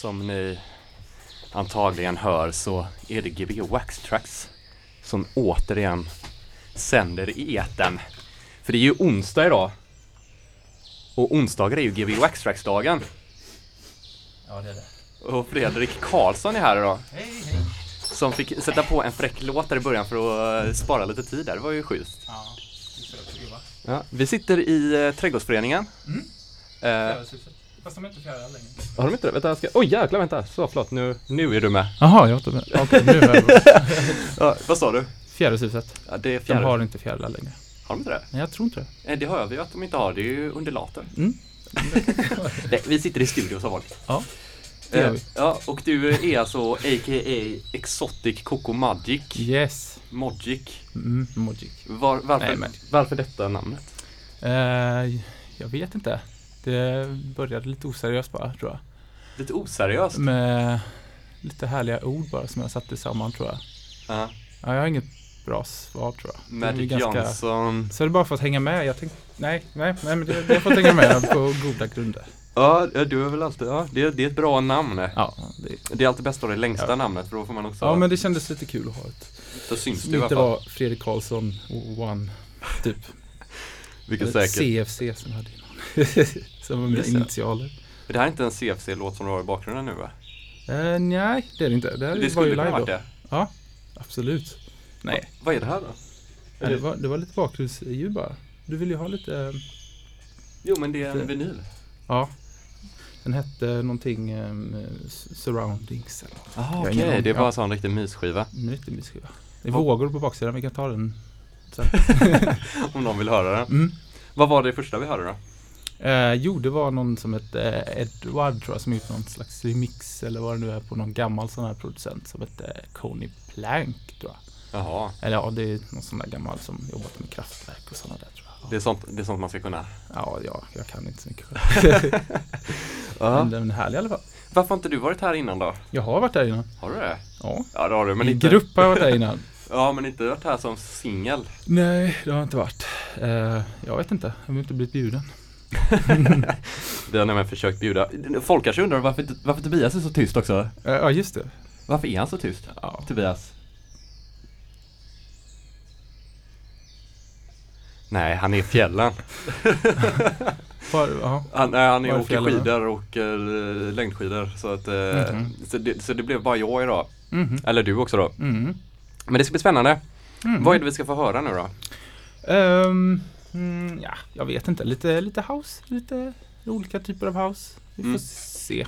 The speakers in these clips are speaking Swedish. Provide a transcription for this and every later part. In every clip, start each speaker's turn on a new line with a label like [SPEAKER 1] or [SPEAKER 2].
[SPEAKER 1] Som ni antagligen hör så är det Gbg Wax Tracks som återigen sänder i etern. För det är ju onsdag idag. Och onsdagar är ju Gbg Wax Tracks-dagen.
[SPEAKER 2] Ja, det är det.
[SPEAKER 1] Och Fredrik Karlsson är här idag.
[SPEAKER 2] Hej, hej.
[SPEAKER 1] Som fick sätta på en fräck låt där i början för att eh, spara lite tid där. Det var ju schysst.
[SPEAKER 2] Ja.
[SPEAKER 1] Ja, vi sitter i eh, Trädgårdsföreningen.
[SPEAKER 2] Mm.
[SPEAKER 1] Eh.
[SPEAKER 2] Fast de är inte fjärilar längre.
[SPEAKER 1] Har de inte det? Vänta, jag ska... Oj jäklar, vänta. Så, förlåt. Nu, nu är du med.
[SPEAKER 2] Jaha, jag åt med. Okej, nu är jag
[SPEAKER 1] Ja, vad sa du?
[SPEAKER 2] Fjärilshuset.
[SPEAKER 1] Ja, det är
[SPEAKER 2] De
[SPEAKER 1] fjäril.
[SPEAKER 2] har inte fjärilar längre.
[SPEAKER 1] Har de inte det?
[SPEAKER 2] Nej, jag tror inte det.
[SPEAKER 1] Eh, Det hör vi ju att de inte har. Det är ju undulater.
[SPEAKER 2] Mm.
[SPEAKER 1] Nej, vi sitter i studio som vanligt.
[SPEAKER 2] Ja, det gör
[SPEAKER 1] Eh,
[SPEAKER 2] vi.
[SPEAKER 1] Ja, och du är alltså a.k.a. Exotic Coco Magic.
[SPEAKER 2] Yes.
[SPEAKER 1] Mogic.
[SPEAKER 2] Mm, Mogic.
[SPEAKER 1] Var, varför,
[SPEAKER 2] Nej, men-
[SPEAKER 1] varför detta namnet?
[SPEAKER 2] Eh, jag vet inte. Det började lite oseriöst bara, tror jag.
[SPEAKER 1] Lite oseriöst.
[SPEAKER 2] Med lite härliga ord bara som jag satte samman, tror jag.
[SPEAKER 1] Ja.
[SPEAKER 2] Ja, jag har inget bra svar, tror jag.
[SPEAKER 1] Magic
[SPEAKER 2] ganska-
[SPEAKER 1] Johnson.
[SPEAKER 2] Så är det bara för att hänga med. Jag tänkte, nej, nej, nej, men det, det har fått hänga med på goda grunder.
[SPEAKER 1] Ja, du är väl alltid, ja, det, det är ett bra namn.
[SPEAKER 2] Ja, det,
[SPEAKER 1] Det är alltid bäst att ha det längsta
[SPEAKER 2] Ja.
[SPEAKER 1] namnet för då får man också,
[SPEAKER 2] ja, men det kändes lite kul att ha ett.
[SPEAKER 1] då syns
[SPEAKER 2] Som
[SPEAKER 1] det i alla fall.
[SPEAKER 2] var Fredrik Karlsson one, typ.
[SPEAKER 1] Vilket
[SPEAKER 2] Eller
[SPEAKER 1] säkert.
[SPEAKER 2] CFC som hade innan. som var mina
[SPEAKER 1] Just det.
[SPEAKER 2] initialer.
[SPEAKER 1] Det här är inte en CFC-låt som du har i bakgrunden nu va?
[SPEAKER 2] Eh, nej, det är det inte. Det, här
[SPEAKER 1] Det
[SPEAKER 2] var ju live då.
[SPEAKER 1] det.
[SPEAKER 2] Ja, absolut. Nej,
[SPEAKER 1] Va, vad är det här då?
[SPEAKER 2] ja, det, var, det var lite bakgrundsljud bara. Du vill ju ha lite, eh,
[SPEAKER 1] Jo men det är en vinyl.
[SPEAKER 2] ja. Den hette någonting um, surroundings eller något.
[SPEAKER 1] Jaha okej,
[SPEAKER 2] aning.
[SPEAKER 1] det är bara
[SPEAKER 2] Ja.
[SPEAKER 1] en riktig mysskiva.
[SPEAKER 2] Men Lite mysskiva. Det är
[SPEAKER 1] Vad-
[SPEAKER 2] vågor på baksidan, vi kan ta den sen.
[SPEAKER 1] Om någon vill höra den.
[SPEAKER 2] Mm.
[SPEAKER 1] Vad var det första vi hörde då?
[SPEAKER 2] Eh, jo, det var någon som hette eh, Edward tror jag som gjort någon slags remix eller vad det nu är på någon gammal sån här producent som hette Coney Plank tror jag.
[SPEAKER 1] Jaha,
[SPEAKER 2] Eller ja, det är någon sån där gammal som jobbat med kraftverk och sådana där tror jag.
[SPEAKER 1] det är sånt, det är sånt man ska kunna.
[SPEAKER 2] Ja, ja, jag kan inte så mycket själv. Men den är härlig i alla fall.
[SPEAKER 1] Varför har inte du varit här innan då?
[SPEAKER 2] Jag har varit där innan.
[SPEAKER 1] Har du det?
[SPEAKER 2] Ja.
[SPEAKER 1] Ja det har du, men
[SPEAKER 2] I
[SPEAKER 1] inte.
[SPEAKER 2] grupp har jag varit där innan.
[SPEAKER 1] Ja men inte varit här som singel.
[SPEAKER 2] Nej, det har jag inte varit. Eh, jag vet inte, jag har inte blivit bjuden.
[SPEAKER 1] Vi har nämligen försökt bjuda. Folk kanske undrar varför, varför Tobias är så tyst också.
[SPEAKER 2] Ja, just det.
[SPEAKER 1] Varför är han så tyst?
[SPEAKER 2] Ja.
[SPEAKER 1] Tobias? Nej, han är i fjällen.
[SPEAKER 2] Var.
[SPEAKER 1] Han, nej, han är åker
[SPEAKER 2] fjällen
[SPEAKER 1] skidor och uh, längdskidor. Så, att, eh,
[SPEAKER 2] Mhm.
[SPEAKER 1] så, det, så det blev bara jag idag.
[SPEAKER 2] Mhm.
[SPEAKER 1] Eller du också då.
[SPEAKER 2] Mm.
[SPEAKER 1] Men det ska bli spännande.
[SPEAKER 2] Mm.
[SPEAKER 1] Vad är det vi ska få höra nu då?
[SPEAKER 2] Ehm, mm, ja, jag vet inte. Lite, lite house. Lite olika typer av house. Vi får
[SPEAKER 1] Mm.
[SPEAKER 2] se.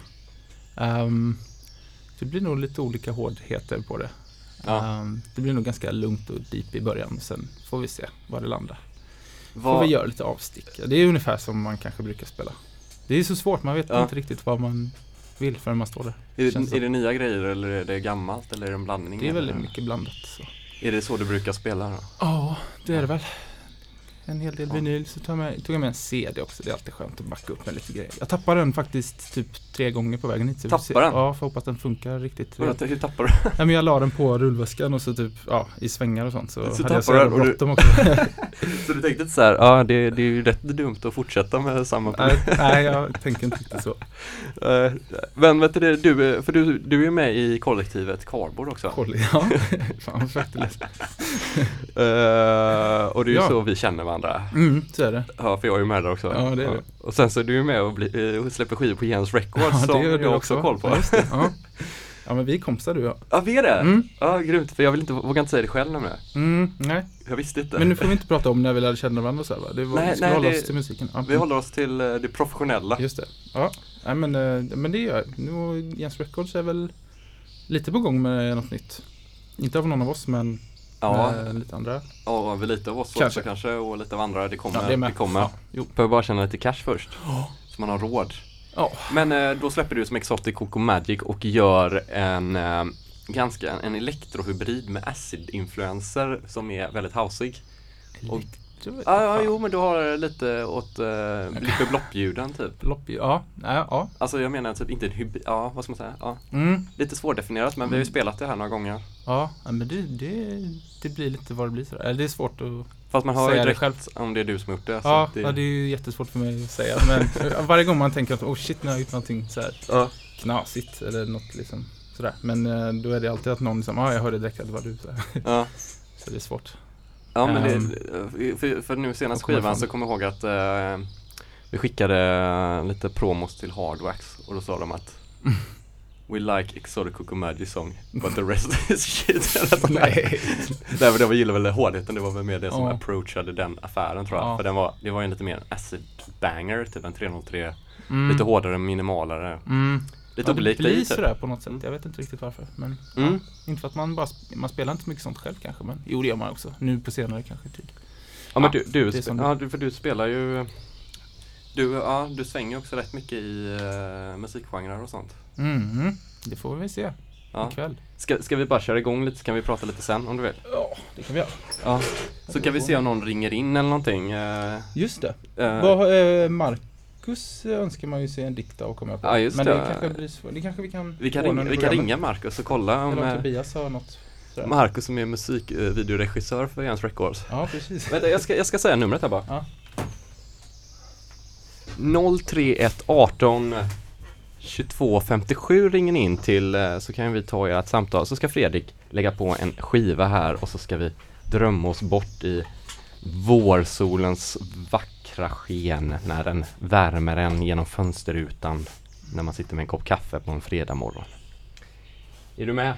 [SPEAKER 2] Ehm, det blir nog lite olika hårdheter på det.
[SPEAKER 1] Ja.
[SPEAKER 2] Ehm, det blir nog ganska lugnt och deep i början. Sen får vi se var det landar. Får
[SPEAKER 1] Vad,
[SPEAKER 2] vi göra lite avstick. Det är ungefär som man kanske brukar spela. Det är så svårt. Man vet
[SPEAKER 1] Ja.
[SPEAKER 2] inte riktigt vad man vill förrän man står där.
[SPEAKER 1] är, det,
[SPEAKER 2] så.
[SPEAKER 1] är det nya grejer eller är det gammalt eller är det en blandning?
[SPEAKER 2] Det är väldigt
[SPEAKER 1] eller?
[SPEAKER 2] mycket blandat. Så.
[SPEAKER 1] Är det så du brukar spela då?
[SPEAKER 2] Ja, det är det väl. En hel del vinyl. Så tog jag, med, tog jag med en CD också. Det är alltid skönt att backa upp med lite grejer. Jag tappade den faktiskt typ tre gånger på vägen hit. Så
[SPEAKER 1] Tappade den?
[SPEAKER 2] Ja, får hoppas den funkar riktigt.
[SPEAKER 1] Hur tappar du?
[SPEAKER 2] Ja, men jag la den på rullväskan och så typ, ja, i svängar och sånt. Så,
[SPEAKER 1] Så
[SPEAKER 2] hade jag så
[SPEAKER 1] tappade
[SPEAKER 2] jävla
[SPEAKER 1] och du-
[SPEAKER 2] bråttom också.
[SPEAKER 1] Så du tänkte inte så här, ja det, det är ju rätt dumt att fortsätta med samma
[SPEAKER 2] nej, nej, jag tänker inte riktigt så.
[SPEAKER 1] Eh, Men vet du, du, för du, du är med i kollektivet Cardboard också.
[SPEAKER 2] Kolla, ja. Fan vad fett det.
[SPEAKER 1] Eh, och det är ju
[SPEAKER 2] Ja.
[SPEAKER 1] så vi känner varandra.
[SPEAKER 2] Mm, så är det.
[SPEAKER 1] Ja, för jag är ju med där också.
[SPEAKER 2] Ja, det är det.
[SPEAKER 1] Och sen så är du ju med och, bli, eh, och släpper skivor på Jens Records
[SPEAKER 2] Ja,
[SPEAKER 1] som jag också har koll på.
[SPEAKER 2] Ja. Ja. ja, men vi är kompisar du och jag.
[SPEAKER 1] Ja, vi är det?
[SPEAKER 2] Mm.
[SPEAKER 1] Ja, grymt. För jag vill inte, vågar inte säga det själv nämligen.
[SPEAKER 2] Mm, nej,
[SPEAKER 1] Jag visste inte.
[SPEAKER 2] men nu får vi inte prata om när vi lärde känna varandra så här, va? Det var,
[SPEAKER 1] Nej,
[SPEAKER 2] vi ska
[SPEAKER 1] nej,
[SPEAKER 2] hålla
[SPEAKER 1] det-
[SPEAKER 2] oss till musiken. Ja.
[SPEAKER 1] Vi håller oss till eh, det professionella.
[SPEAKER 2] Just det. Ja, nej, men, eh, men det gör jag. Jens Records är väl lite på gång med något nytt. Inte av någon av oss, men
[SPEAKER 1] Ja,
[SPEAKER 2] med lite andra.
[SPEAKER 1] ja väl lite av oss
[SPEAKER 2] Kanske.
[SPEAKER 1] också kanske och lite av andra. Det kommer.
[SPEAKER 2] Ja, det med.
[SPEAKER 1] kommer.
[SPEAKER 2] Ja.
[SPEAKER 1] Behöver bara tjäna lite cash först. Så man har råd.
[SPEAKER 2] Ja.
[SPEAKER 1] Men eh, då släpper du som Exotic Coco Magic och gör en eh, ganska en elektrohybrid med acid-influenser som är väldigt houseig. Och- Ja, ja,
[SPEAKER 2] fan.
[SPEAKER 1] jo men du har lite åt uh, lite bloppljuden typ.
[SPEAKER 2] Lopp, ja, nej, ja.
[SPEAKER 1] Alltså jag menar typ inte en hybrid, ja vad ska man säga? Ja,
[SPEAKER 2] Mm,
[SPEAKER 1] lite svårdefinierat men vi har ju spelat det här några gånger.
[SPEAKER 2] Ja, men det, det, det blir lite vad det blir sådär. Eller det är svårt att
[SPEAKER 1] Fast man hör ju
[SPEAKER 2] det
[SPEAKER 1] direkt
[SPEAKER 2] själv.
[SPEAKER 1] om det är du som har gjort det.
[SPEAKER 2] Ja,
[SPEAKER 1] det,
[SPEAKER 2] ja, det är ju jättesvårt för mig att säga. Men varje gång man tänker att oh shit, nu har jag gjort någonting så här
[SPEAKER 1] ja.
[SPEAKER 2] knasigt eller något liksom sådär. Men eh, då är det alltid att någon liksom, ja ah, jag hörde direkt att det var du. Så,
[SPEAKER 1] Ja,
[SPEAKER 2] så det är svårt.
[SPEAKER 1] ja men
[SPEAKER 2] Ehm.
[SPEAKER 1] det, för, för nu
[SPEAKER 2] kommer
[SPEAKER 1] skivan så kommer jag ihåg att eh, vi skickade lite promos till Hardwax och då sa de att We like Exotic Coco Magic song but the rest is shit.
[SPEAKER 2] Nej.
[SPEAKER 1] Nej men det var gillade väl hårdheten, det var väl mer det som
[SPEAKER 2] Ja.
[SPEAKER 1] approachade den affären tror jag.
[SPEAKER 2] Ja.
[SPEAKER 1] För den var, det var ju lite mer en acid banger, typ en 303.
[SPEAKER 2] Mm.
[SPEAKER 1] Lite hårdare, minimalare.
[SPEAKER 2] Mm.
[SPEAKER 1] Lite
[SPEAKER 2] ja, det
[SPEAKER 1] olikt
[SPEAKER 2] blir
[SPEAKER 1] i typ.
[SPEAKER 2] sådär på något sätt. Jag vet inte riktigt varför. Men
[SPEAKER 1] Mm.
[SPEAKER 2] ja, inte för att man bara man spelar inte så mycket sånt själv kanske. Men jo det gör man också. Nu på senare kanske tid.
[SPEAKER 1] Ja men du, du,
[SPEAKER 2] det
[SPEAKER 1] spe-
[SPEAKER 2] det-
[SPEAKER 1] ja, du, för du spelar ju du, ja, du svänger också rätt mycket i uh, musikgenrer och sånt.
[SPEAKER 2] Mhm. Det får vi se
[SPEAKER 1] Ja.
[SPEAKER 2] ikväll.
[SPEAKER 1] Ska, ska vi bara köra igång lite så kan vi prata lite sen om du vill?
[SPEAKER 2] Ja, det kan vi göra.
[SPEAKER 1] Ja. Så kan vi se om någon ringer in eller någonting. eh,
[SPEAKER 2] Just det.
[SPEAKER 1] eh,
[SPEAKER 2] Vad, eh, Marcus önskar man ju se en dikt av kommer jag på.
[SPEAKER 1] Ja, just
[SPEAKER 2] Men
[SPEAKER 1] det.
[SPEAKER 2] det kanske blir svårt. Det kanske vi kan
[SPEAKER 1] vi kan, ringa, vi kan ringa Marcus och kolla om
[SPEAKER 2] Eller om Tobias har något. sådär.
[SPEAKER 1] Marcus som är musikvideoregissör för Jens Records.
[SPEAKER 2] Ja, precis.
[SPEAKER 1] Vänta, jag ska, jag ska säga numret här bara.
[SPEAKER 2] Ja.
[SPEAKER 1] 031 18 22 57 ringer ni in till eh, så kan vi ta ert samtal. Så ska Fredrik lägga på en skiva här och så ska vi drömma oss bort i vårsolens vackra sken när den värmer en genom fönsterrutan när man sitter med en kopp kaffe på en fredag morgon. Är du med?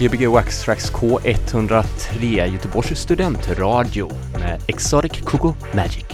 [SPEAKER 1] Gbg Wax Tracks K103, Göteborgs studentradio med Exotic Coco Magic.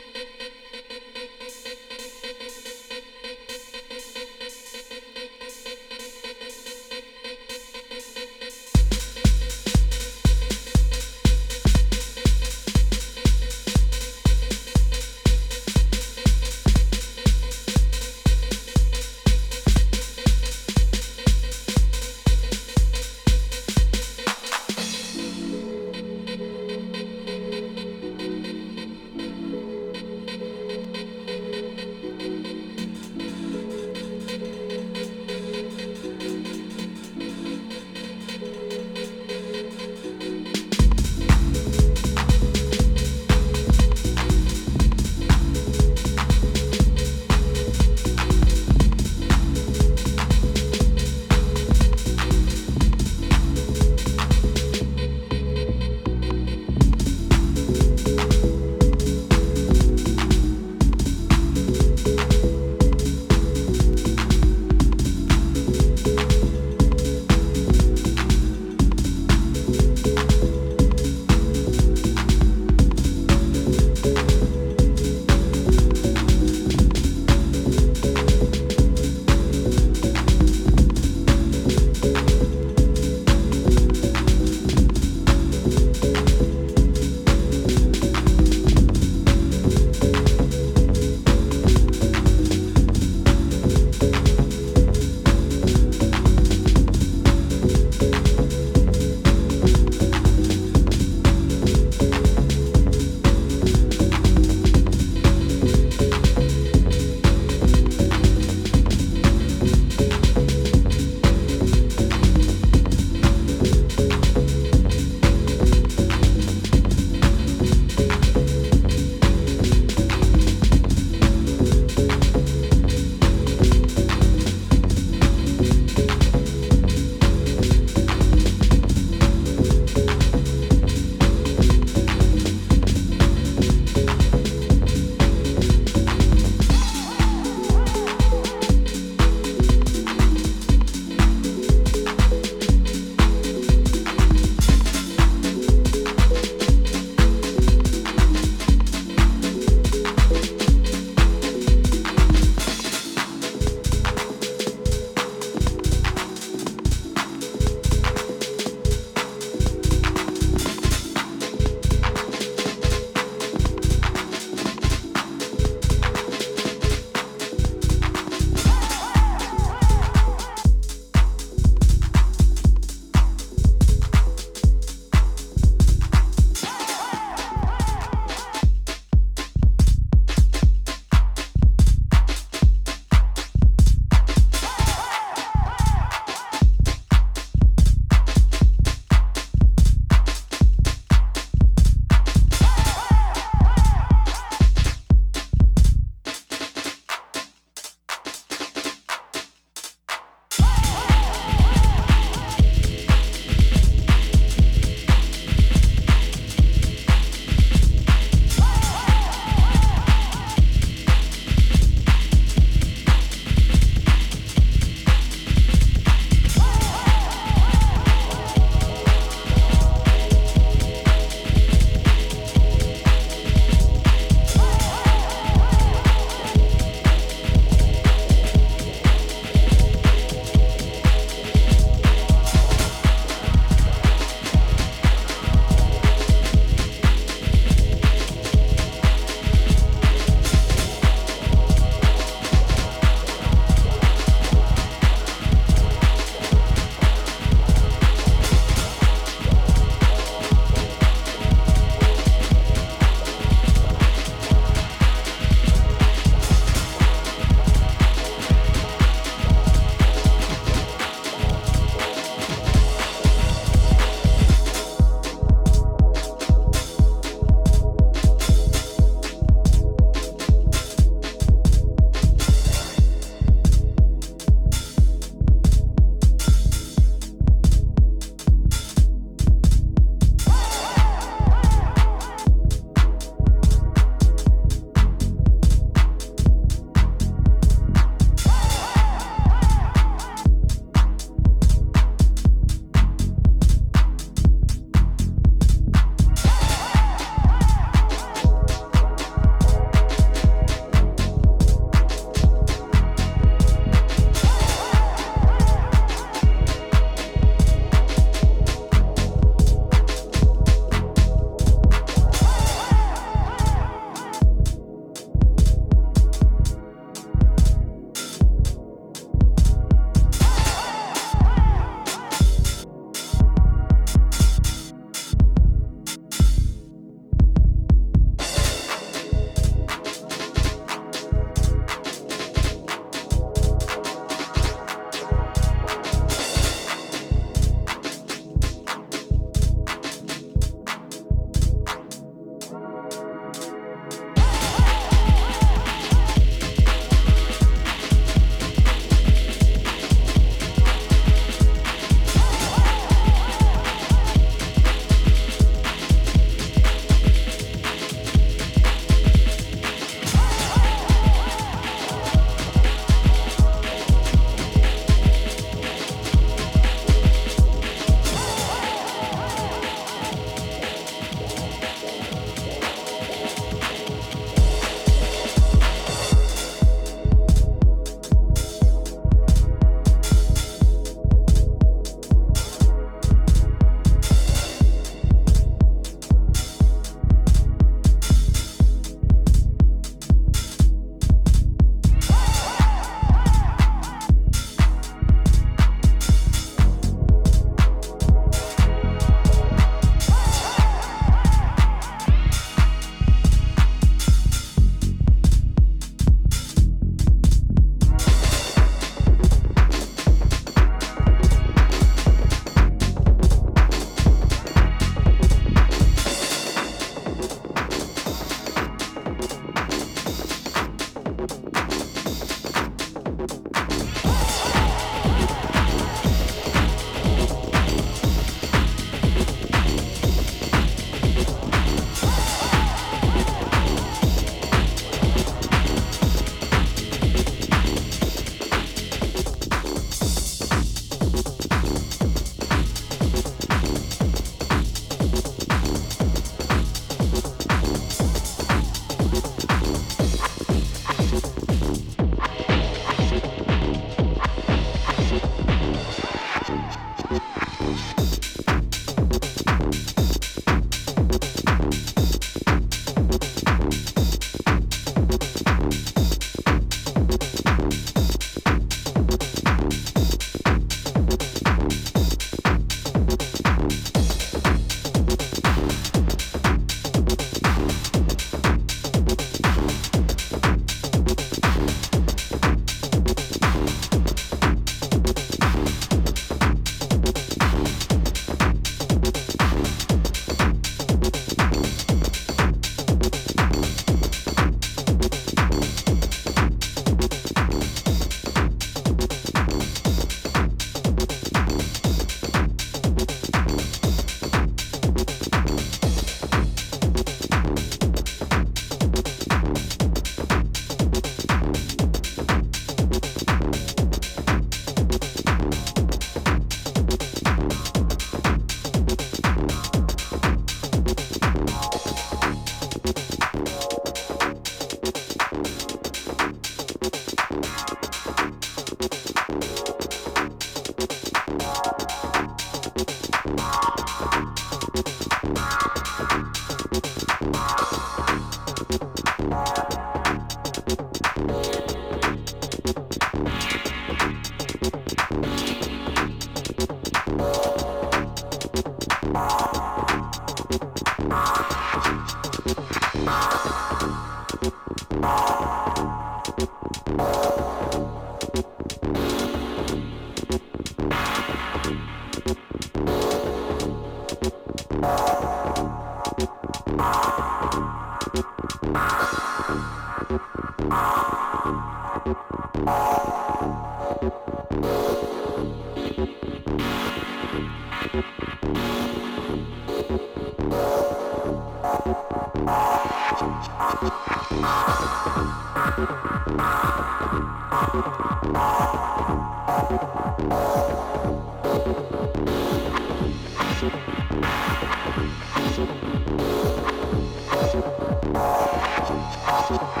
[SPEAKER 1] 감사합니다.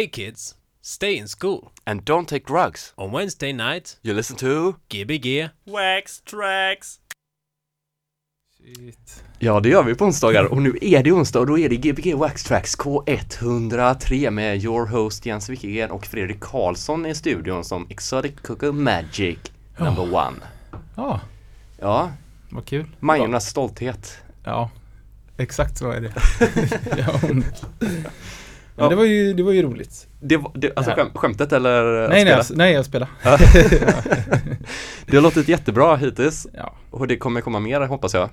[SPEAKER 3] Hey kids, stay in school.
[SPEAKER 1] And don't take drugs.
[SPEAKER 3] On Wednesday night,
[SPEAKER 1] You listen to...
[SPEAKER 3] Gbg Wax Tracks.
[SPEAKER 2] Shit.
[SPEAKER 1] Ja, det gör vi på onsdagar och nu är det onsdag och då är det Gbg Wax Tracks K103 med your host Jens Wickegren och Fredrik Karlsson i studion som Exotic Coco Magic number one.
[SPEAKER 2] Ja,
[SPEAKER 1] Ja,
[SPEAKER 2] vad kul.
[SPEAKER 1] Majornas stolthet.
[SPEAKER 2] Ja, exakt så är det. ja. Det var ju, det var ju roligt.
[SPEAKER 1] Det, var- det, alltså
[SPEAKER 2] Det
[SPEAKER 1] skämtet eller
[SPEAKER 2] Nej, nej, jag, nej, jag spelar.
[SPEAKER 1] Det har låtit jättebra hittills
[SPEAKER 2] Ja,
[SPEAKER 1] och det kommer komma mer hoppas jag.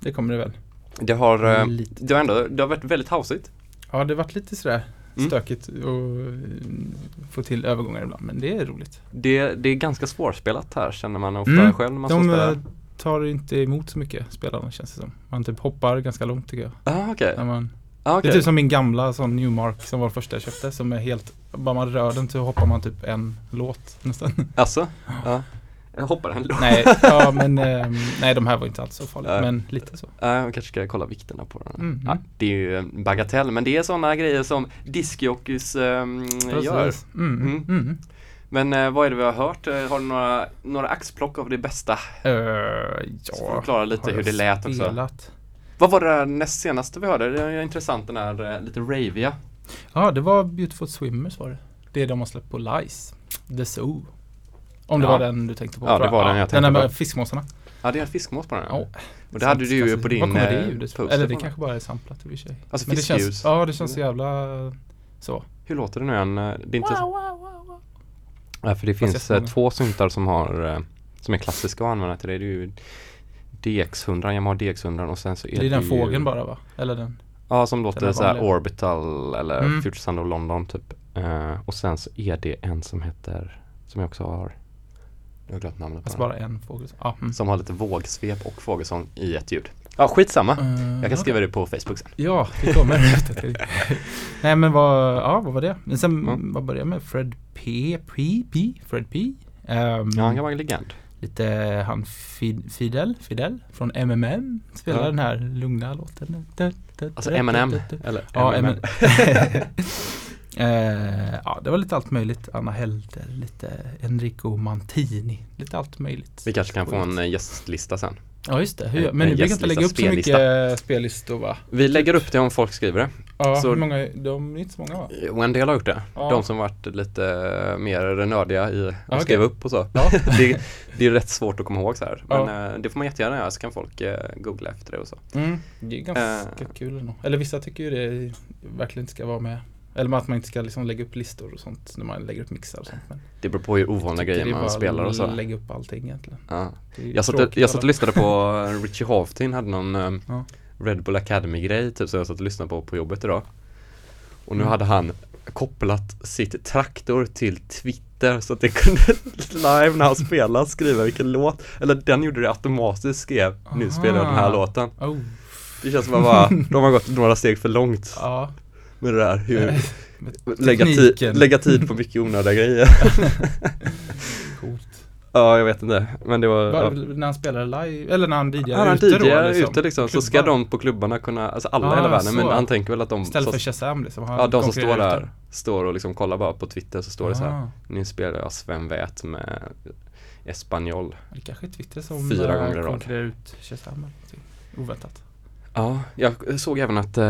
[SPEAKER 2] det kommer det väl.
[SPEAKER 1] Det har, eh,
[SPEAKER 2] Lite.
[SPEAKER 1] det har ändå, det har varit väldigt houseigt.
[SPEAKER 2] Ja, det har varit lite sådär
[SPEAKER 1] Mm.
[SPEAKER 2] stökigt och mm, få till övergångar ibland, men det är roligt.
[SPEAKER 1] Det, det är ganska svårspelat här känner man ofta
[SPEAKER 2] Mm,
[SPEAKER 1] själv när man
[SPEAKER 2] De
[SPEAKER 1] spelar.
[SPEAKER 2] eh, tar inte emot så mycket spelarna känns det som. Man typ hoppar ganska långt tycker jag.
[SPEAKER 1] Ah, okej.
[SPEAKER 2] När man,
[SPEAKER 1] Ah,
[SPEAKER 2] Det är typ som min gamla sån Newmark som var det första jag köpte som är helt, bara man rör den så hoppar man typ en låt nästan.
[SPEAKER 1] Alltså? Ja. Jag hoppar en låt.
[SPEAKER 2] nej, ja men ehm, nej de här var inte alls så farliga,
[SPEAKER 1] Nej.
[SPEAKER 2] men lite så.
[SPEAKER 1] Ja, jag kanske ska kolla vikterna på den.
[SPEAKER 2] Mm,
[SPEAKER 1] Ja,
[SPEAKER 2] mm.
[SPEAKER 1] det är ju en bagatell, men det är sådana grejer som diskjockeys um, gör.
[SPEAKER 2] Precis. Mm,
[SPEAKER 1] Mm.
[SPEAKER 2] mm.
[SPEAKER 1] Men eh, vad är det vi har hört? Eh, Har du några, några axplock av det bästa? Så får
[SPEAKER 2] ja,
[SPEAKER 1] du klara lite hur det lät också.
[SPEAKER 2] spelat?
[SPEAKER 1] Vad var det där näst senaste vi hörde? Det är intressant den här eh, lite ravia.
[SPEAKER 2] Ja, det var Beautiful Swimmers var det. Det de har släppt på Lice. The Zoo. Om det
[SPEAKER 1] Ja.
[SPEAKER 2] var den du tänkte på.
[SPEAKER 1] Ja, det var den jag
[SPEAKER 2] Den
[SPEAKER 1] tänkte
[SPEAKER 2] där
[SPEAKER 1] på.
[SPEAKER 2] med fiskmåsarna.
[SPEAKER 1] Ja, det är en fiskmås på den.
[SPEAKER 2] Ja.
[SPEAKER 1] Och det hade du ju på din
[SPEAKER 2] Var kommer det
[SPEAKER 1] eh,
[SPEAKER 2] ljudet Eller det
[SPEAKER 1] den.
[SPEAKER 2] kanske bara är samplat i och för sig.
[SPEAKER 1] Alltså
[SPEAKER 2] Men det känns, ja det känns så jävla så.
[SPEAKER 1] Hur låter det nu igen? Eh, Det är inte så... Ja, för det finns eh, två syntar som har eh, som är klassiska att använda till det. Det är ju DX100, Yamaha DX100 och sen så är
[SPEAKER 2] Det är den
[SPEAKER 1] ju-
[SPEAKER 2] fågeln bara va? Eller den?
[SPEAKER 1] Ja, som låter så här. Orbital eller
[SPEAKER 2] Mm.
[SPEAKER 1] Future Sound of London typ. Eh, och sen så är det en som heter, som jag också har, jag har glömt namnet på
[SPEAKER 2] Alltså bara en fågel? Ja. Mm.
[SPEAKER 1] Som har lite vågsvep och fågelsång i ett ljud. Ja, skitsamma.
[SPEAKER 2] Eh,
[SPEAKER 1] Jag kan skriva det på Facebook sen.
[SPEAKER 2] Ja, det kommer. Nej men vad, ja vad var det? Men sen,
[SPEAKER 1] Mm.
[SPEAKER 2] vad började jag med? Fred P, P, P, Fred P. Ehm,
[SPEAKER 1] Ja, han kan vara en legend.
[SPEAKER 2] Lite han Fid, Fidel, Fidel från MMM spelar
[SPEAKER 1] Ja.
[SPEAKER 2] den här lugna låten.
[SPEAKER 1] Alltså M&M eller
[SPEAKER 2] Ja,
[SPEAKER 1] M&M.
[SPEAKER 2] M&M. Eh, ja, det var lite allt möjligt. Anna Helder, lite Enrico Mantini, lite allt möjligt.
[SPEAKER 1] Vi kanske kan få en eh, gästlista sen.
[SPEAKER 2] Ja, just det. Hur,
[SPEAKER 1] en-
[SPEAKER 2] men
[SPEAKER 1] en
[SPEAKER 2] ni brukar inte lägga upp så mycket spellistor va?
[SPEAKER 1] Vi lägger upp det om folk skriver det.
[SPEAKER 2] Ja,
[SPEAKER 1] Så-
[SPEAKER 2] hur många? De är inte så många va?
[SPEAKER 1] Och en del har gjort det.
[SPEAKER 2] Ja.
[SPEAKER 1] De som varit lite eh, mer nördiga i att
[SPEAKER 2] okej.
[SPEAKER 1] skriva upp och så.
[SPEAKER 2] Ja.
[SPEAKER 1] det, det är rätt svårt att komma ihåg så här. Men
[SPEAKER 2] Ja.
[SPEAKER 1] eh, det får man jättegärna göra så kan folk eh, googla efter det och så.
[SPEAKER 2] Mm, det är ganska
[SPEAKER 1] Eh.
[SPEAKER 2] kul ändå. Eller vissa tycker ju det verkligen inte ska vara med. Eller att man inte ska liksom lägga upp listor och sånt när man lägger upp mixar och sånt. Men
[SPEAKER 1] Det beror på hur ovanliga
[SPEAKER 2] jag
[SPEAKER 1] grejer man spelar och så.
[SPEAKER 2] att lägga upp allting egentligen.
[SPEAKER 1] Ja. Jag, satt, jag satt och lyssnade på eh, Richie Haftin hade någon eh,
[SPEAKER 2] Ja.
[SPEAKER 1] Red Bull Academy grej typ som jag satt och lyssnade på på jobbet idag. Och nu
[SPEAKER 2] Mm.
[SPEAKER 1] hade han kopplat sitt traktor till Twitter så att det kunde live när han spelade skriva vilken låt. Eller den gjorde det automatiskt skrev nu spelar jag den här låten.
[SPEAKER 2] Oh.
[SPEAKER 1] Det känns som att bara, de har gått några steg för långt
[SPEAKER 2] Ja.
[SPEAKER 1] Med det där. Hur,
[SPEAKER 2] Med
[SPEAKER 1] lägga, tid,
[SPEAKER 2] tekniken.
[SPEAKER 1] lägga tid på mycket onödiga grejer.
[SPEAKER 2] Coolt.
[SPEAKER 1] Ja, jag vet inte. Men det var...
[SPEAKER 2] Var,
[SPEAKER 1] ja.
[SPEAKER 2] När han spelade live, eller när han DJade
[SPEAKER 1] Ja, han
[SPEAKER 2] ute
[SPEAKER 1] DJar
[SPEAKER 2] då liksom.
[SPEAKER 1] ute liksom, så ska
[SPEAKER 2] Klubbar.
[SPEAKER 1] de på klubbarna kunna, alltså alla i
[SPEAKER 2] Ah,
[SPEAKER 1] hela världen, men
[SPEAKER 2] så.
[SPEAKER 1] han tänker väl att de
[SPEAKER 2] Istället
[SPEAKER 1] så,
[SPEAKER 2] för Shazam liksom. Han
[SPEAKER 1] Ja, de som står där, står och liksom kollar bara på Twitter så står det så här
[SPEAKER 2] Ah.
[SPEAKER 1] Nu spelar jag Sven Wät med Espanol
[SPEAKER 2] Det kanske är Twitter som
[SPEAKER 1] Fyra
[SPEAKER 2] eh,
[SPEAKER 1] gånger i rad.
[SPEAKER 2] konkurrerar ut Shazam eller någonting. Oväntat.
[SPEAKER 1] Ja, jag såg även att eh,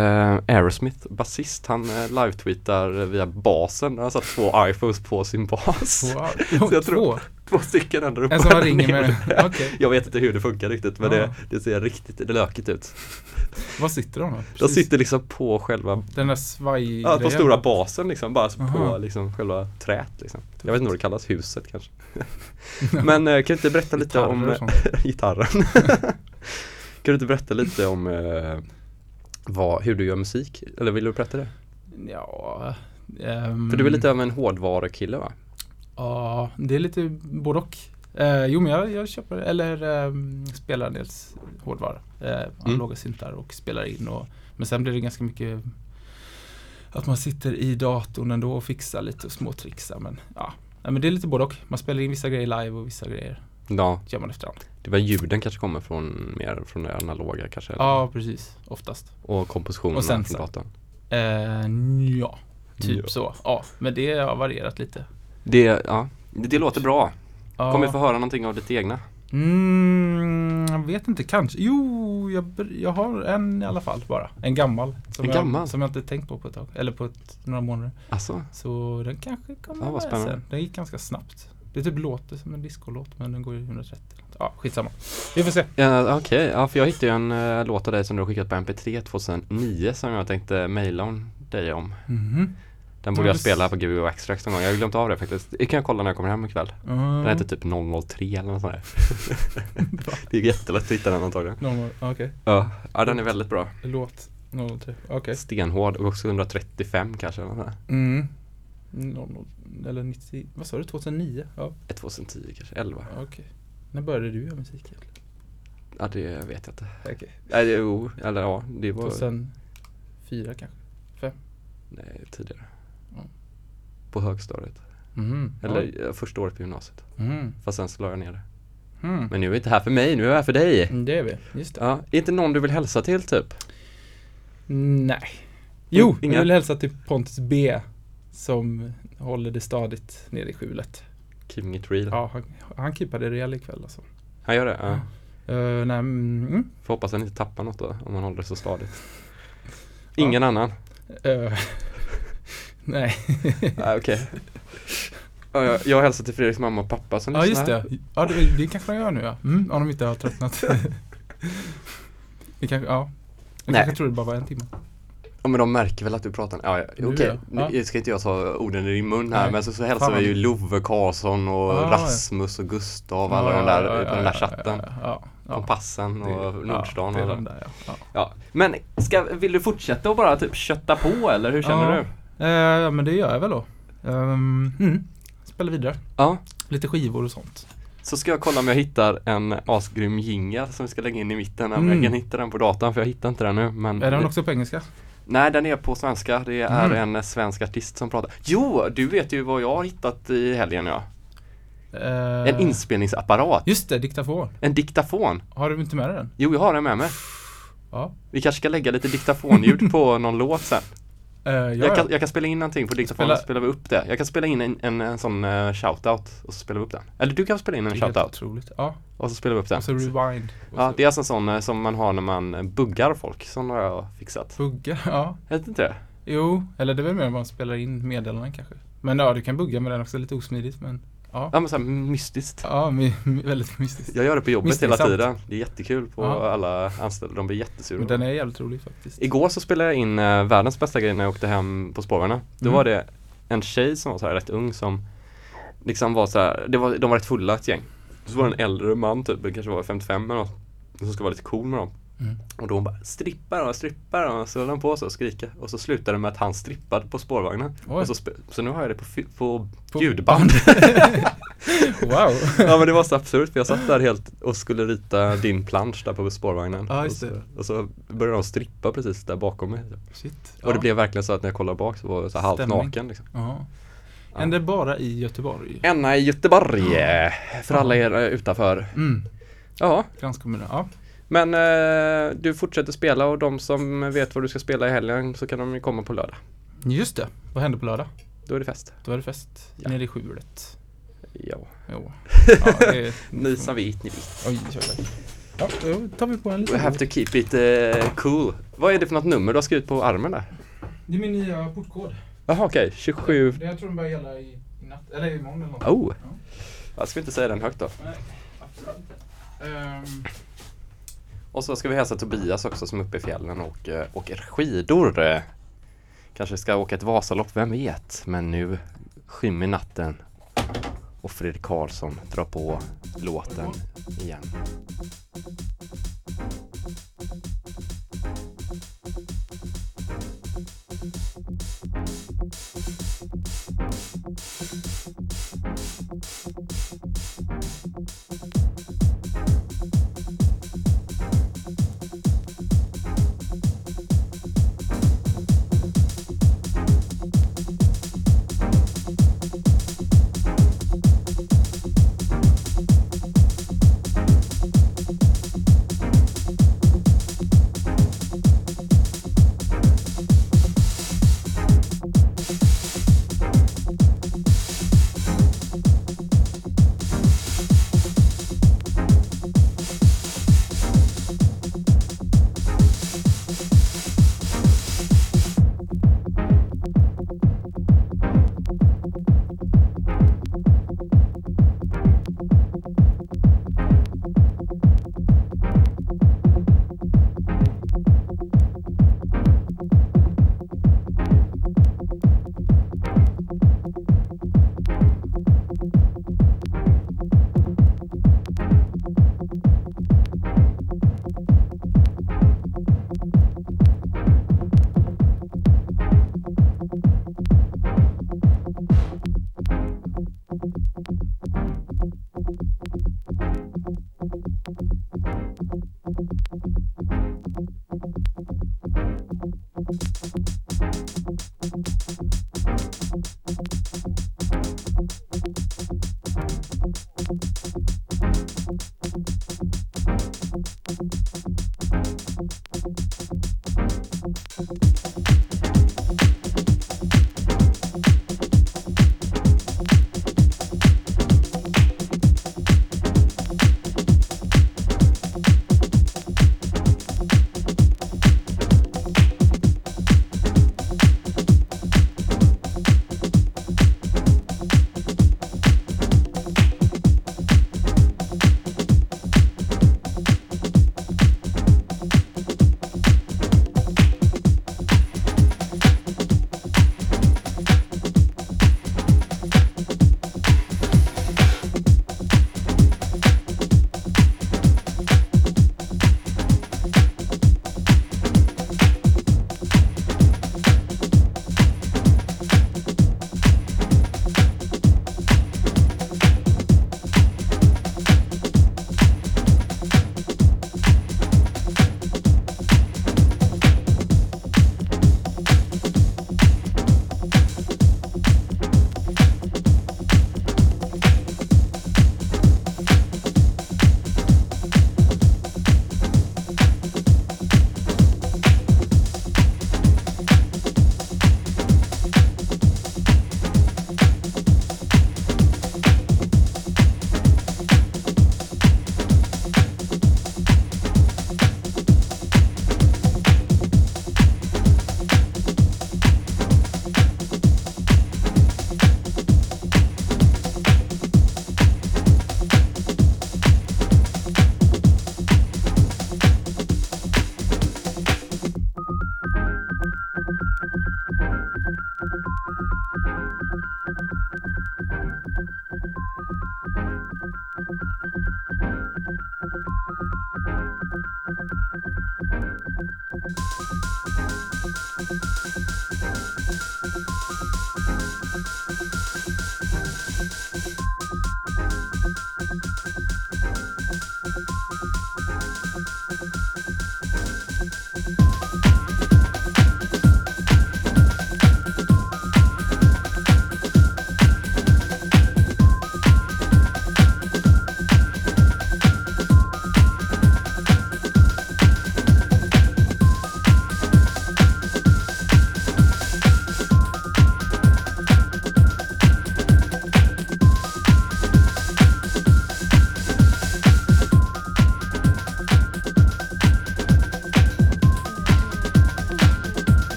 [SPEAKER 1] Aerosmith, basist, han eh, live-tweetar via basen Han har satt två iPhones på sin bas
[SPEAKER 2] Wow.
[SPEAKER 1] Så jag
[SPEAKER 2] Två.
[SPEAKER 1] tror- Två stycken ändå uppe
[SPEAKER 2] En som ringer med. Okej.
[SPEAKER 1] Jag vet inte hur det funkar riktigt men
[SPEAKER 2] Ja.
[SPEAKER 1] det, det ser riktigt lökigt ut
[SPEAKER 2] Var sitter de då?
[SPEAKER 1] De sitter liksom på själva
[SPEAKER 2] Den där svaj
[SPEAKER 1] Ja, på stora basen liksom, bara på
[SPEAKER 2] Aha.
[SPEAKER 1] liksom själva trät liksom. Jag vet inte vad det kallas, huset kanske. Men eh, kan du inte berätta lite
[SPEAKER 2] Gitarrer
[SPEAKER 1] om
[SPEAKER 2] sånt.
[SPEAKER 1] gitarren? Kan du inte berätta lite om eh, vad, hur du gör musik? Eller vill du berätta det?
[SPEAKER 2] Ja. ehm,
[SPEAKER 1] För du är lite av en hårdvarukille va?
[SPEAKER 2] Ja, det är lite både och. Eh, jo men jag, jag köper, eller eh, spelar en del hårdvara. Eh, analoga syntar och spelar in och Men sen blir det ganska mycket Att man sitter i datorn ändå och fixar lite och småtrixar men ja men det är lite både och. Man spelar in vissa grejer live och vissa grejer
[SPEAKER 1] Ja,
[SPEAKER 2] gör man efterhand.
[SPEAKER 1] det var ljuden kanske kommer från mer från det analoga kanske? eller?
[SPEAKER 2] Ja, precis. Oftast.
[SPEAKER 1] Och kompositionen
[SPEAKER 2] Och sen
[SPEAKER 1] från datorn?
[SPEAKER 2] Eh, ja, typ
[SPEAKER 1] Ja.
[SPEAKER 2] så. Ja, men det har varierat lite.
[SPEAKER 1] Det, ja, det, det låter bra.
[SPEAKER 2] Ja.
[SPEAKER 1] Kommer vi få höra någonting av ditt egna?
[SPEAKER 2] Mm, jag vet inte, kanske. Jo, jag, jag har en i alla fall bara. En gammal. Som,
[SPEAKER 1] En
[SPEAKER 2] jag,
[SPEAKER 1] gammal?
[SPEAKER 2] som jag inte tänkt på på ett tag. Eller på ett, några månader.
[SPEAKER 1] Alltså,
[SPEAKER 2] Så den kanske kommer
[SPEAKER 1] Ja,
[SPEAKER 2] med sen. Den gick ganska snabbt. Det typ låter som en discolåt men den går ju 130. Ja, skitsamma. Vi får se.
[SPEAKER 1] Ja, Okej, ja, för jag hittade ju en uh, låt av dig som du har skickat på MP3 2009 som jag tänkte mejla om dig om.
[SPEAKER 2] Mhm.
[SPEAKER 1] Den borde
[SPEAKER 2] Ja,
[SPEAKER 1] jag spela på Gbg Extract någon gång. Jag har glömt av det faktiskt. Det kan jag kolla när jag kommer hem ikväll. Den
[SPEAKER 2] Mm.
[SPEAKER 1] heter typ 003 eller något sånt där. det är jättelätt att hitta den antagligen.
[SPEAKER 2] Okej,
[SPEAKER 1] Ja, ja den är väldigt bra.
[SPEAKER 2] låt 03. Okej.
[SPEAKER 1] Stenhård och också 135 kanske. Eller något sånt där.
[SPEAKER 2] Mm. 00, eller 90, vad sa du? 2009? Ja,
[SPEAKER 1] Ett 2010 kanske, 11.
[SPEAKER 2] okej. När började du göra musik egentligen?
[SPEAKER 1] Ja det vet jag inte.
[SPEAKER 2] Okej.
[SPEAKER 1] Nej, det, jo, eller ja, det var
[SPEAKER 2] 2004 kanske?
[SPEAKER 1] nej, tidigare.
[SPEAKER 2] Ja.
[SPEAKER 1] På högstadiet.
[SPEAKER 2] Mhm.
[SPEAKER 1] Eller eh, första året på gymnasiet.
[SPEAKER 2] Mm.
[SPEAKER 1] Fast sen så la jag ner det.
[SPEAKER 2] Mm.
[SPEAKER 1] Men nu är vi inte här för mig, nu är jag här för dig.
[SPEAKER 2] Mm, Det är vi, just det.
[SPEAKER 1] Ja, inte någon du vill hälsa till typ?
[SPEAKER 2] Nej. Jo,
[SPEAKER 1] Inga?
[SPEAKER 2] jag vill hälsa till Pontus B. Som håller det stadigt nere i skjulet.
[SPEAKER 1] Keeping it real.
[SPEAKER 2] Ja, han, han keepade det rejält ikväll alltså.
[SPEAKER 1] Han gör det? Ja.
[SPEAKER 2] Uh, nej, mm.
[SPEAKER 1] Får hoppas han inte tappar något då, om han håller det så stadigt. Ingen annan?
[SPEAKER 2] Eh, nej.
[SPEAKER 1] Nej, okej. Ja, jag, jag hälsar till Fredriks mamma och pappa som
[SPEAKER 2] ja, just det. Ja, det, det kanske de gör nu ja. Mm, om de inte har tröttnat. det kanske, ja. Jag
[SPEAKER 1] Nej.
[SPEAKER 2] kanske tror det bara var en timme.
[SPEAKER 1] Ja men de märker väl att du pratar. Ja, ja. Okej.
[SPEAKER 2] ja. Ja.
[SPEAKER 1] Nu ska inte jag ta orden i din mun här
[SPEAKER 2] Nej.
[SPEAKER 1] men så, så hälsar vi ju Love Karlsson och
[SPEAKER 2] Ah, ja.
[SPEAKER 1] Rasmus och Gustav alla de där på den där chatten.
[SPEAKER 2] Ja, ja, ja.
[SPEAKER 1] Kompassen och
[SPEAKER 2] Det-
[SPEAKER 1] Nordstan
[SPEAKER 2] ja, det
[SPEAKER 1] och
[SPEAKER 2] där, ja. ja.
[SPEAKER 1] Ja. Men ska, vill du fortsätta och bara typ kötta på eller hur känner
[SPEAKER 2] Ja.
[SPEAKER 1] du?
[SPEAKER 2] Eh, Ja, men det gör jag väl då. Um, mm. Spela vidare.
[SPEAKER 1] Ja.
[SPEAKER 2] Lite skivor och sånt.
[SPEAKER 1] Så ska jag kolla om jag hittar en asgrym jingel som vi ska lägga in i mitten. Om jag
[SPEAKER 2] Mm.
[SPEAKER 1] kan hitta den på datorn för jag hittar inte den nu. Men
[SPEAKER 2] Är den också på engelska?
[SPEAKER 1] Nej den är på svenska. Det är
[SPEAKER 2] Mm.
[SPEAKER 1] en svensk artist som pratar. Jo, du vet ju vad jag har hittat i helgen ja.
[SPEAKER 2] Eh,
[SPEAKER 1] En inspelningsapparat.
[SPEAKER 2] Just det, diktafon.
[SPEAKER 1] En diktafon.
[SPEAKER 2] Har du inte med dig den?
[SPEAKER 1] Jo, jag har den med mig.
[SPEAKER 2] Ja.
[SPEAKER 1] Vi kanske ska lägga lite diktafonljud på någon låt sen.
[SPEAKER 2] Ja,
[SPEAKER 1] Jag, kan,
[SPEAKER 2] ja.
[SPEAKER 1] jag kan spela in någonting på diktafonen
[SPEAKER 2] Spela-
[SPEAKER 1] så spelar vi upp det. Jag kan spela in en, en, en sån uh, shoutout och så spelar vi upp den. Eller du kan spela in en
[SPEAKER 2] Det är
[SPEAKER 1] shoutout
[SPEAKER 2] otroligt. Ja,
[SPEAKER 1] och så spelar vi upp den.
[SPEAKER 2] och så rewind. Och
[SPEAKER 1] Ja,
[SPEAKER 2] så
[SPEAKER 1] det är alltså en sån eh, som man har när man buggar folk. Sån har jag fixat.
[SPEAKER 2] Bugga, ja.
[SPEAKER 1] Vet inte det?
[SPEAKER 2] Jo, eller det är väl mer om man spelar in meddelanden kanske. Men ja, du kan bugga med den också, lite osmidigt men ja.
[SPEAKER 1] Ja men såhär mystiskt.
[SPEAKER 2] Ja, my, my, väldigt mystiskt.
[SPEAKER 1] Jag gör det på jobbet hela tiden. Det är jättekul på
[SPEAKER 2] Ja.
[SPEAKER 1] alla anställda. De blir
[SPEAKER 2] Men
[SPEAKER 1] jättesura.
[SPEAKER 2] den är jävligt rolig faktiskt.
[SPEAKER 1] Igår så spelade jag in eh, världens bästa grej när jag åkte hem på spårvagnen. Då
[SPEAKER 2] Mm.
[SPEAKER 1] var det en tjej som var så här rätt ung som liksom var så här, det var, de var rätt fulla ett gäng. Så var det en äldre man typ, kanske var 55 eller något. Som ska vara lite cool med dem.
[SPEAKER 2] Mm.
[SPEAKER 1] Och då hon bara strippar och strippar och så höll han på så och skrika. Och så slutade det med att han strippade på spårvagnen.
[SPEAKER 2] Oj.
[SPEAKER 1] Och så, så nu har jag det på, på,
[SPEAKER 2] På
[SPEAKER 1] ljudband.
[SPEAKER 2] wow.
[SPEAKER 1] ja men det var så absurt för jag satt där helt och skulle rita din plansch där på spårvagnen.
[SPEAKER 2] Ja,
[SPEAKER 1] och, så, och så började de strippa precis där bakom mig.
[SPEAKER 2] Shit.
[SPEAKER 1] Och det blev verkligen så att när jag kollade bak så var jag så halvt naken liksom.
[SPEAKER 2] Ja. Händer bara i Göteborg.
[SPEAKER 1] Enna i Göteborg. eh, För alla er eh, utanför.
[SPEAKER 2] Mm.
[SPEAKER 1] Ja,
[SPEAKER 2] Kranskommunen. Ja.
[SPEAKER 1] Men eh, du fortsätter spela och de som vet vad du ska spela i helgen så kan de ju komma på lördag.
[SPEAKER 2] Just det. Vad händer på lördag?
[SPEAKER 1] Då är det fest.
[SPEAKER 2] Då är det fest.
[SPEAKER 1] Ja.
[SPEAKER 2] Nere i skjulet.
[SPEAKER 1] Ja,
[SPEAKER 2] Jo. Ja, det är...
[SPEAKER 1] ni som vet, ni vet.
[SPEAKER 2] Oj, oj, oj. Ja, då tar vi på en
[SPEAKER 1] We
[SPEAKER 2] liten
[SPEAKER 1] have to keep it eh, cool. Vad är det för något nummer du har skrivit på armen där?
[SPEAKER 2] Det är min nya portkod.
[SPEAKER 1] Jaha okej, 27.
[SPEAKER 2] Det jag tror den börjar gälla i, i natt, eller imorgon eller något.
[SPEAKER 1] Oh!
[SPEAKER 2] Ja.
[SPEAKER 1] Jag ska inte säga den högt då.
[SPEAKER 2] Nej, absolut inte. Ehm,
[SPEAKER 1] och så ska vi hälsa Tobias också som är uppe i fjällen och eh, åker skidor. Kanske ska åka ett Vasalopp, vem vet? Men nu skymmer natten och Fredrik Karlsson drar på låten igen.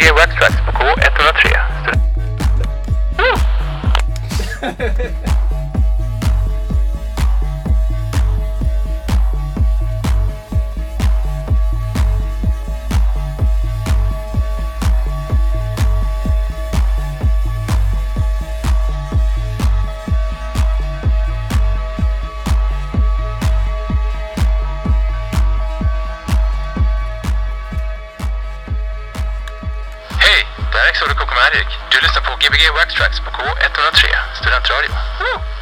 [SPEAKER 4] Lyssnar på Gbg Wax Tracks på K103. Lyssnar på Gbg Wax Tracks på K103, studentradio. Woo!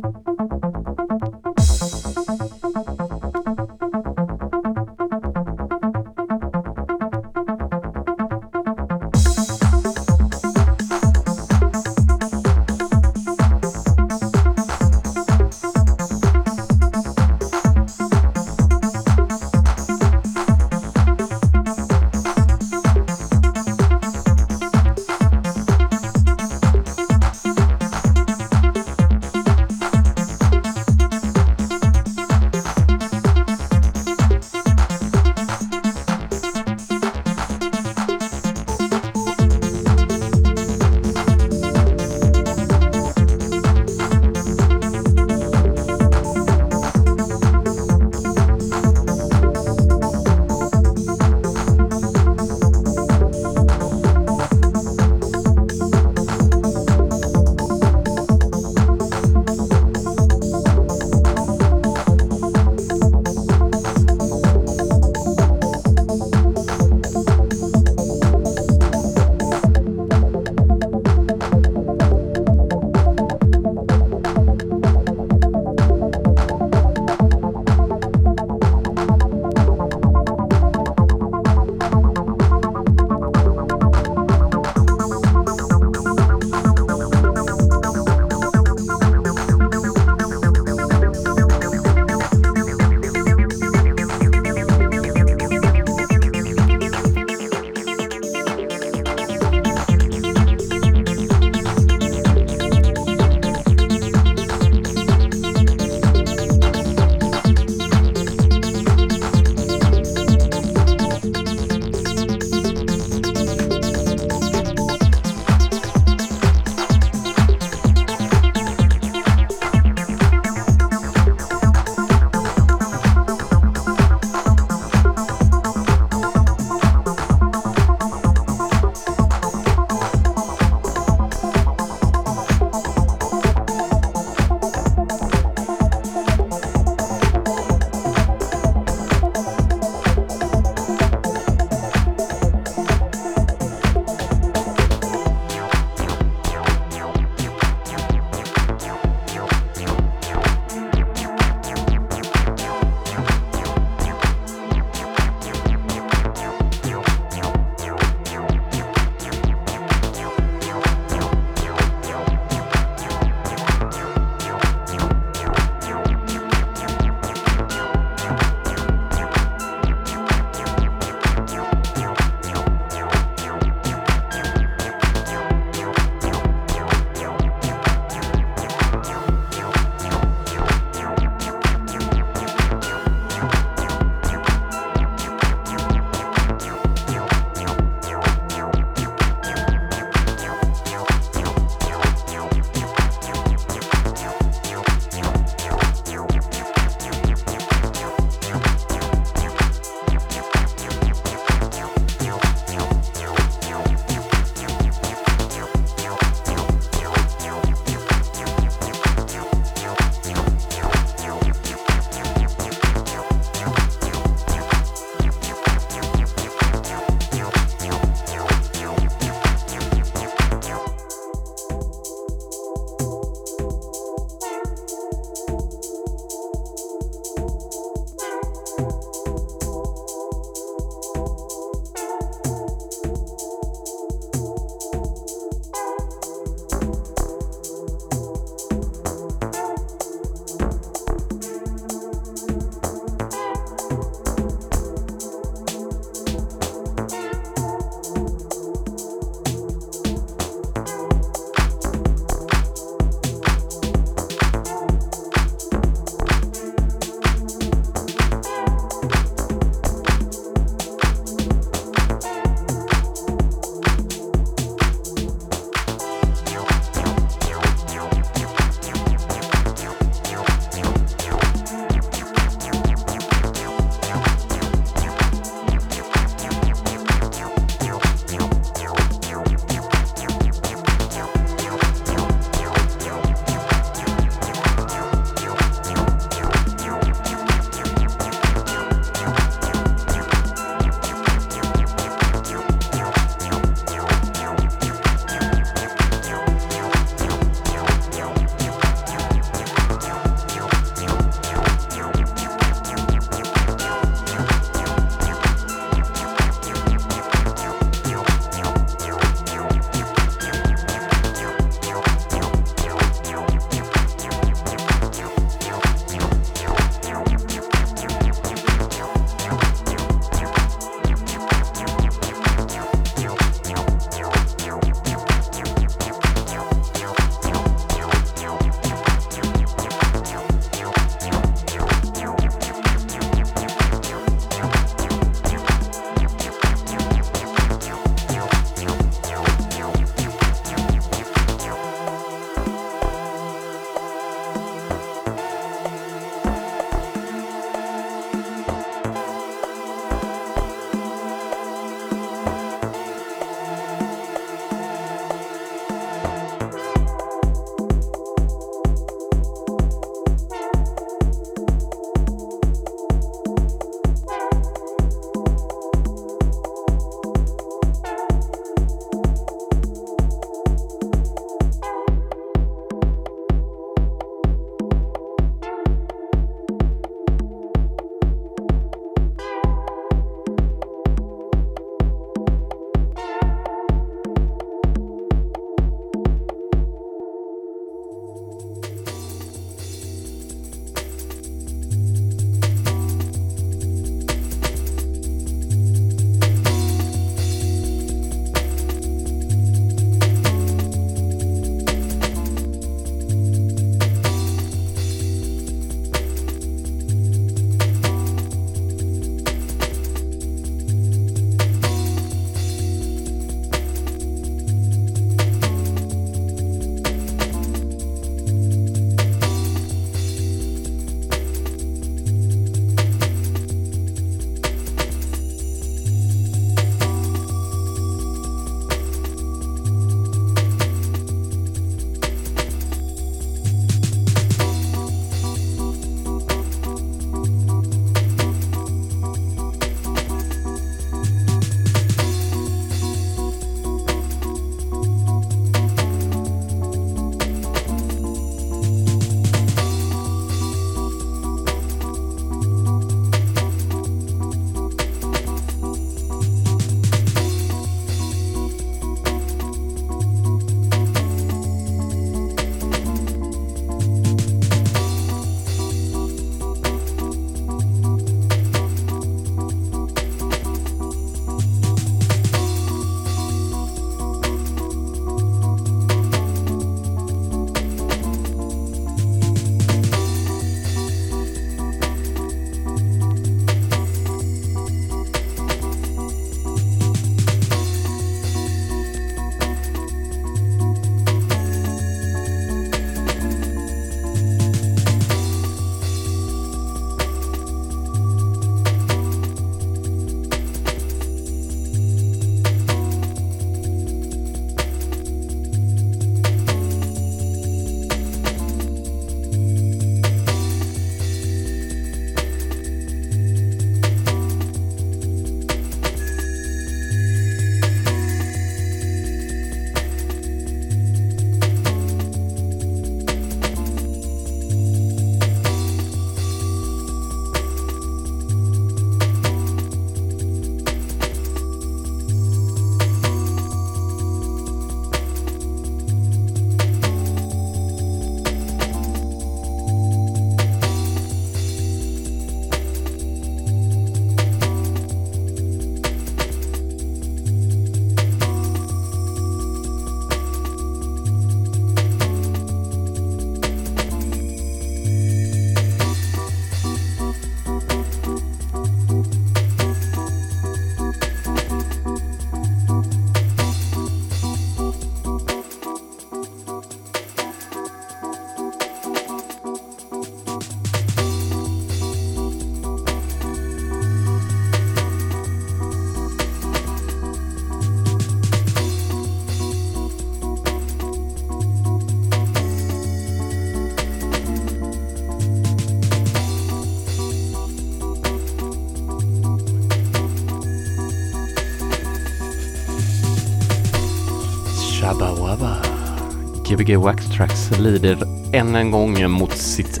[SPEAKER 1] Gbg Wax Tracks lider än en gång mot sitt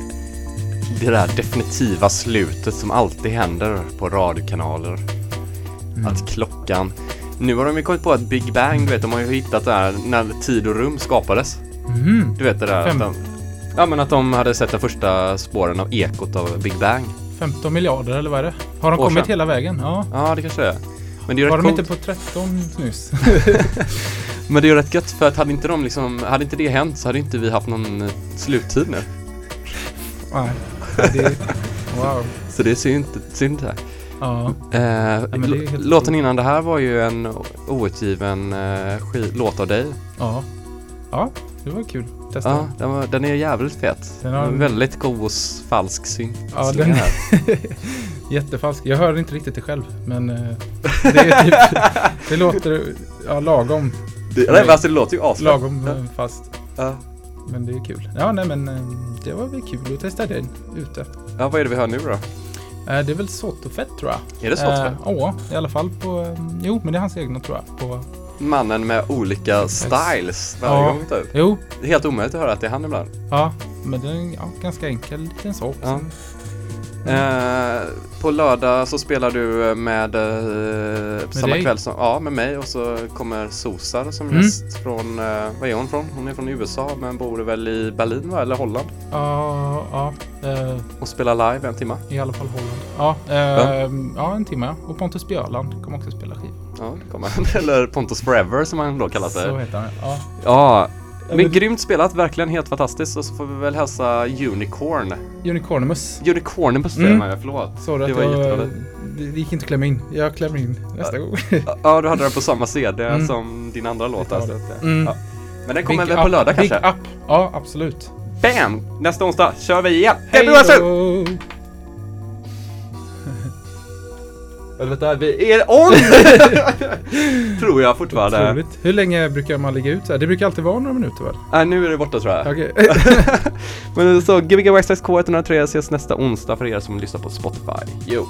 [SPEAKER 1] det där definitiva slutet som alltid händer på radiokanaler.
[SPEAKER 2] Mm.
[SPEAKER 1] Att klockan... Nu har de ju kommit på att Big Bang, du vet, de har ju hittat det här när tid och rum skapades.
[SPEAKER 2] Mhm.
[SPEAKER 1] Du vet det där
[SPEAKER 2] Fem.
[SPEAKER 1] att de, Ja men att de hade sett de första spåren av ekot av Big Bang.
[SPEAKER 2] 15 miljarder eller vad är det? Har de
[SPEAKER 1] År
[SPEAKER 2] kommit
[SPEAKER 1] sedan.
[SPEAKER 2] hela vägen? Ja.
[SPEAKER 1] Ja det kanske det är. Men det är
[SPEAKER 2] Var de
[SPEAKER 1] coolt.
[SPEAKER 2] inte på 13 nyss?
[SPEAKER 1] Men det är rätt gött för att hade inte de liksom, hade inte det hänt så hade inte vi haft någon eh, sluttid nu.
[SPEAKER 2] Nej. Ja, det, wow.
[SPEAKER 1] Så det är synd, synd här.
[SPEAKER 2] Ja.
[SPEAKER 1] Eh,
[SPEAKER 2] helt
[SPEAKER 1] låten innan det här var ju en outgiven eh, låt av dig.
[SPEAKER 2] Ja. Ja, det var kul. Testa.
[SPEAKER 1] Ja, den, var, den är jävligt fet.
[SPEAKER 2] Den har-
[SPEAKER 1] En väldigt god s- falsk syn.
[SPEAKER 2] Ja, den-
[SPEAKER 1] här.
[SPEAKER 2] Jättefalsk. Jag hör inte riktigt det själv. Men eh, det, typ, det låter ja, lagom.
[SPEAKER 1] Det, nej, men alltså, det låter ju asfett.
[SPEAKER 2] Lagom
[SPEAKER 1] Ja.
[SPEAKER 2] eh, fast.
[SPEAKER 1] Ja.
[SPEAKER 2] Men det är kul. Ja, nej men eh, det var väl kul att testa den ute.
[SPEAKER 1] ja, vad är det vi hör nu då?
[SPEAKER 2] Eh, det är väl Sotofett tror jag.
[SPEAKER 1] Är det?
[SPEAKER 2] Eh, Ja, i alla fall på... eh, Jo, men det är hans egna tror jag. På,
[SPEAKER 1] Mannen med olika styles varje
[SPEAKER 2] Ja.
[SPEAKER 1] gång typ.
[SPEAKER 2] jo,
[SPEAKER 1] Det är helt omöjligt att höra att det är han ibland.
[SPEAKER 2] ja. Men det är en ja, ganska enkel liten sak.
[SPEAKER 1] Ja. Eh, på lördag så spelar du med eh, samma
[SPEAKER 2] dig?
[SPEAKER 1] kväll som, ja med mig och så kommer Sosar som
[SPEAKER 2] Mm.
[SPEAKER 1] gäst från, eh, vad är hon från? Hon är från USA men bor väl i Berlin va? Eller Holland?
[SPEAKER 2] Ja, ja. eh,
[SPEAKER 1] Och spelar live en timme.
[SPEAKER 2] I alla fall Holland. Ja, eh, ja. en timme. Och Pontus Björland kommer också spela skiva.
[SPEAKER 1] Ja, det kommer han. Eller Pontus Forever som han då kallar sig.
[SPEAKER 2] Så heter han. Ja.
[SPEAKER 1] Ja, men
[SPEAKER 2] men-
[SPEAKER 1] grymt spelat, verkligen helt fantastiskt. Och så får vi väl hälsa Unicorn.
[SPEAKER 2] Unicornimus.
[SPEAKER 1] Unicornimus
[SPEAKER 2] Mm.
[SPEAKER 1] säger man ju, förlåt.
[SPEAKER 2] Du
[SPEAKER 1] Det var
[SPEAKER 2] jag, det, gick inte att klämma in. Jag klämmer in nästa gång.
[SPEAKER 1] Ja, du hade den på samma CD
[SPEAKER 2] Mm.
[SPEAKER 1] som din andra låt. Alltså.
[SPEAKER 2] Mm.
[SPEAKER 1] Ja. Men den kommer
[SPEAKER 2] Big
[SPEAKER 1] väl på
[SPEAKER 2] up,
[SPEAKER 1] lördag
[SPEAKER 2] Big
[SPEAKER 1] kanske?
[SPEAKER 2] up. Ja, absolut.
[SPEAKER 1] Bam! Nästa onsdag kör vi igen.
[SPEAKER 2] Hej
[SPEAKER 1] Hej
[SPEAKER 2] då!
[SPEAKER 1] Eller vänta, vi är on! Tror jag fortfarande.
[SPEAKER 2] Otroligt. Hur länge brukar man ligga ut så här? Det brukar alltid vara några minuter väl?
[SPEAKER 1] Nej, nu är det borta tror jag.
[SPEAKER 2] Okej.
[SPEAKER 1] Men så, Gbg Waxtrax K103 ses nästa onsdag för er som lyssnar på Spotify. Jo!